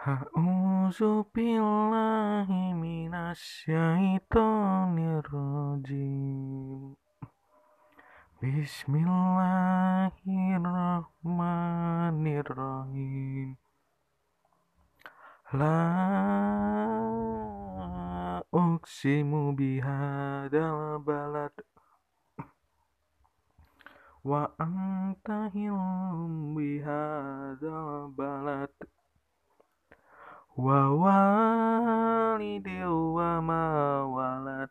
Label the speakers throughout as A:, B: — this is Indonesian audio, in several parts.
A: A'udzu billahi minasyaitonir rajim. Bismillahirrahmanirrahim. La uqsimu bihadzal balad wa anta hilum bihadzal balad. Wa walidin wa ma walad.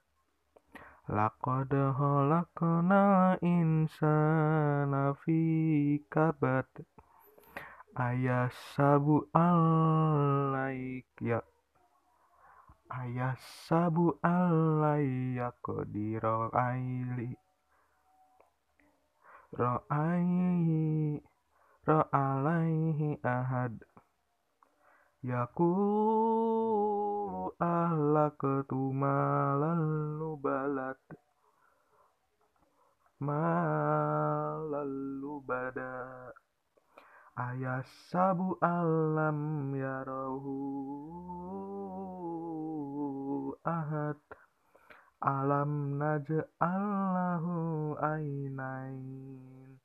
A: Laqad khalaqnal insana fi kabad. Ayasabu alaik ya ayasabu alayya qadira aili ra'aihi ra'alaihi ahad. Yaqulu ahlaktu malal lubalat malal lubada ayasabu alam yarahu ahad. Alam naj'allahu ainain.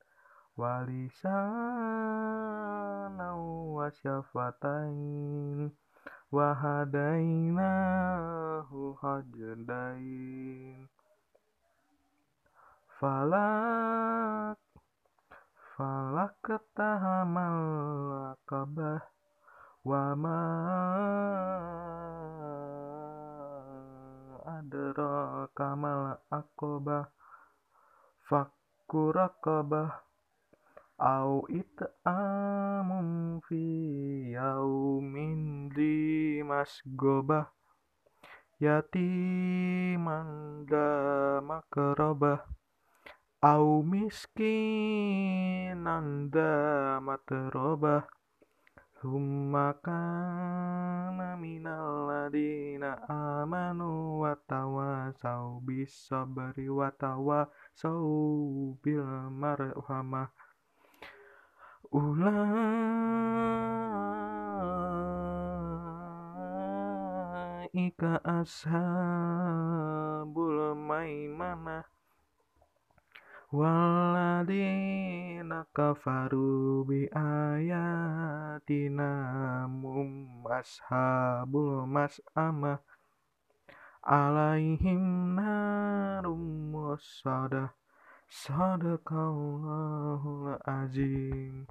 A: Walisanan wa syafatain. Wa hadainahu hajdain. Falak falak tahamal akabah wa ma raqabah au it'amum fi yaumin di masgobah yatiman da makrobah au Summa kana minal ladina amanu wa tawasau bis sabri wa tawasau bil marhamah Ulaika ashabul maimanah Waladina kafaru bi ayatina mum ashabul alaihim narum wasadah sadaqallahul azim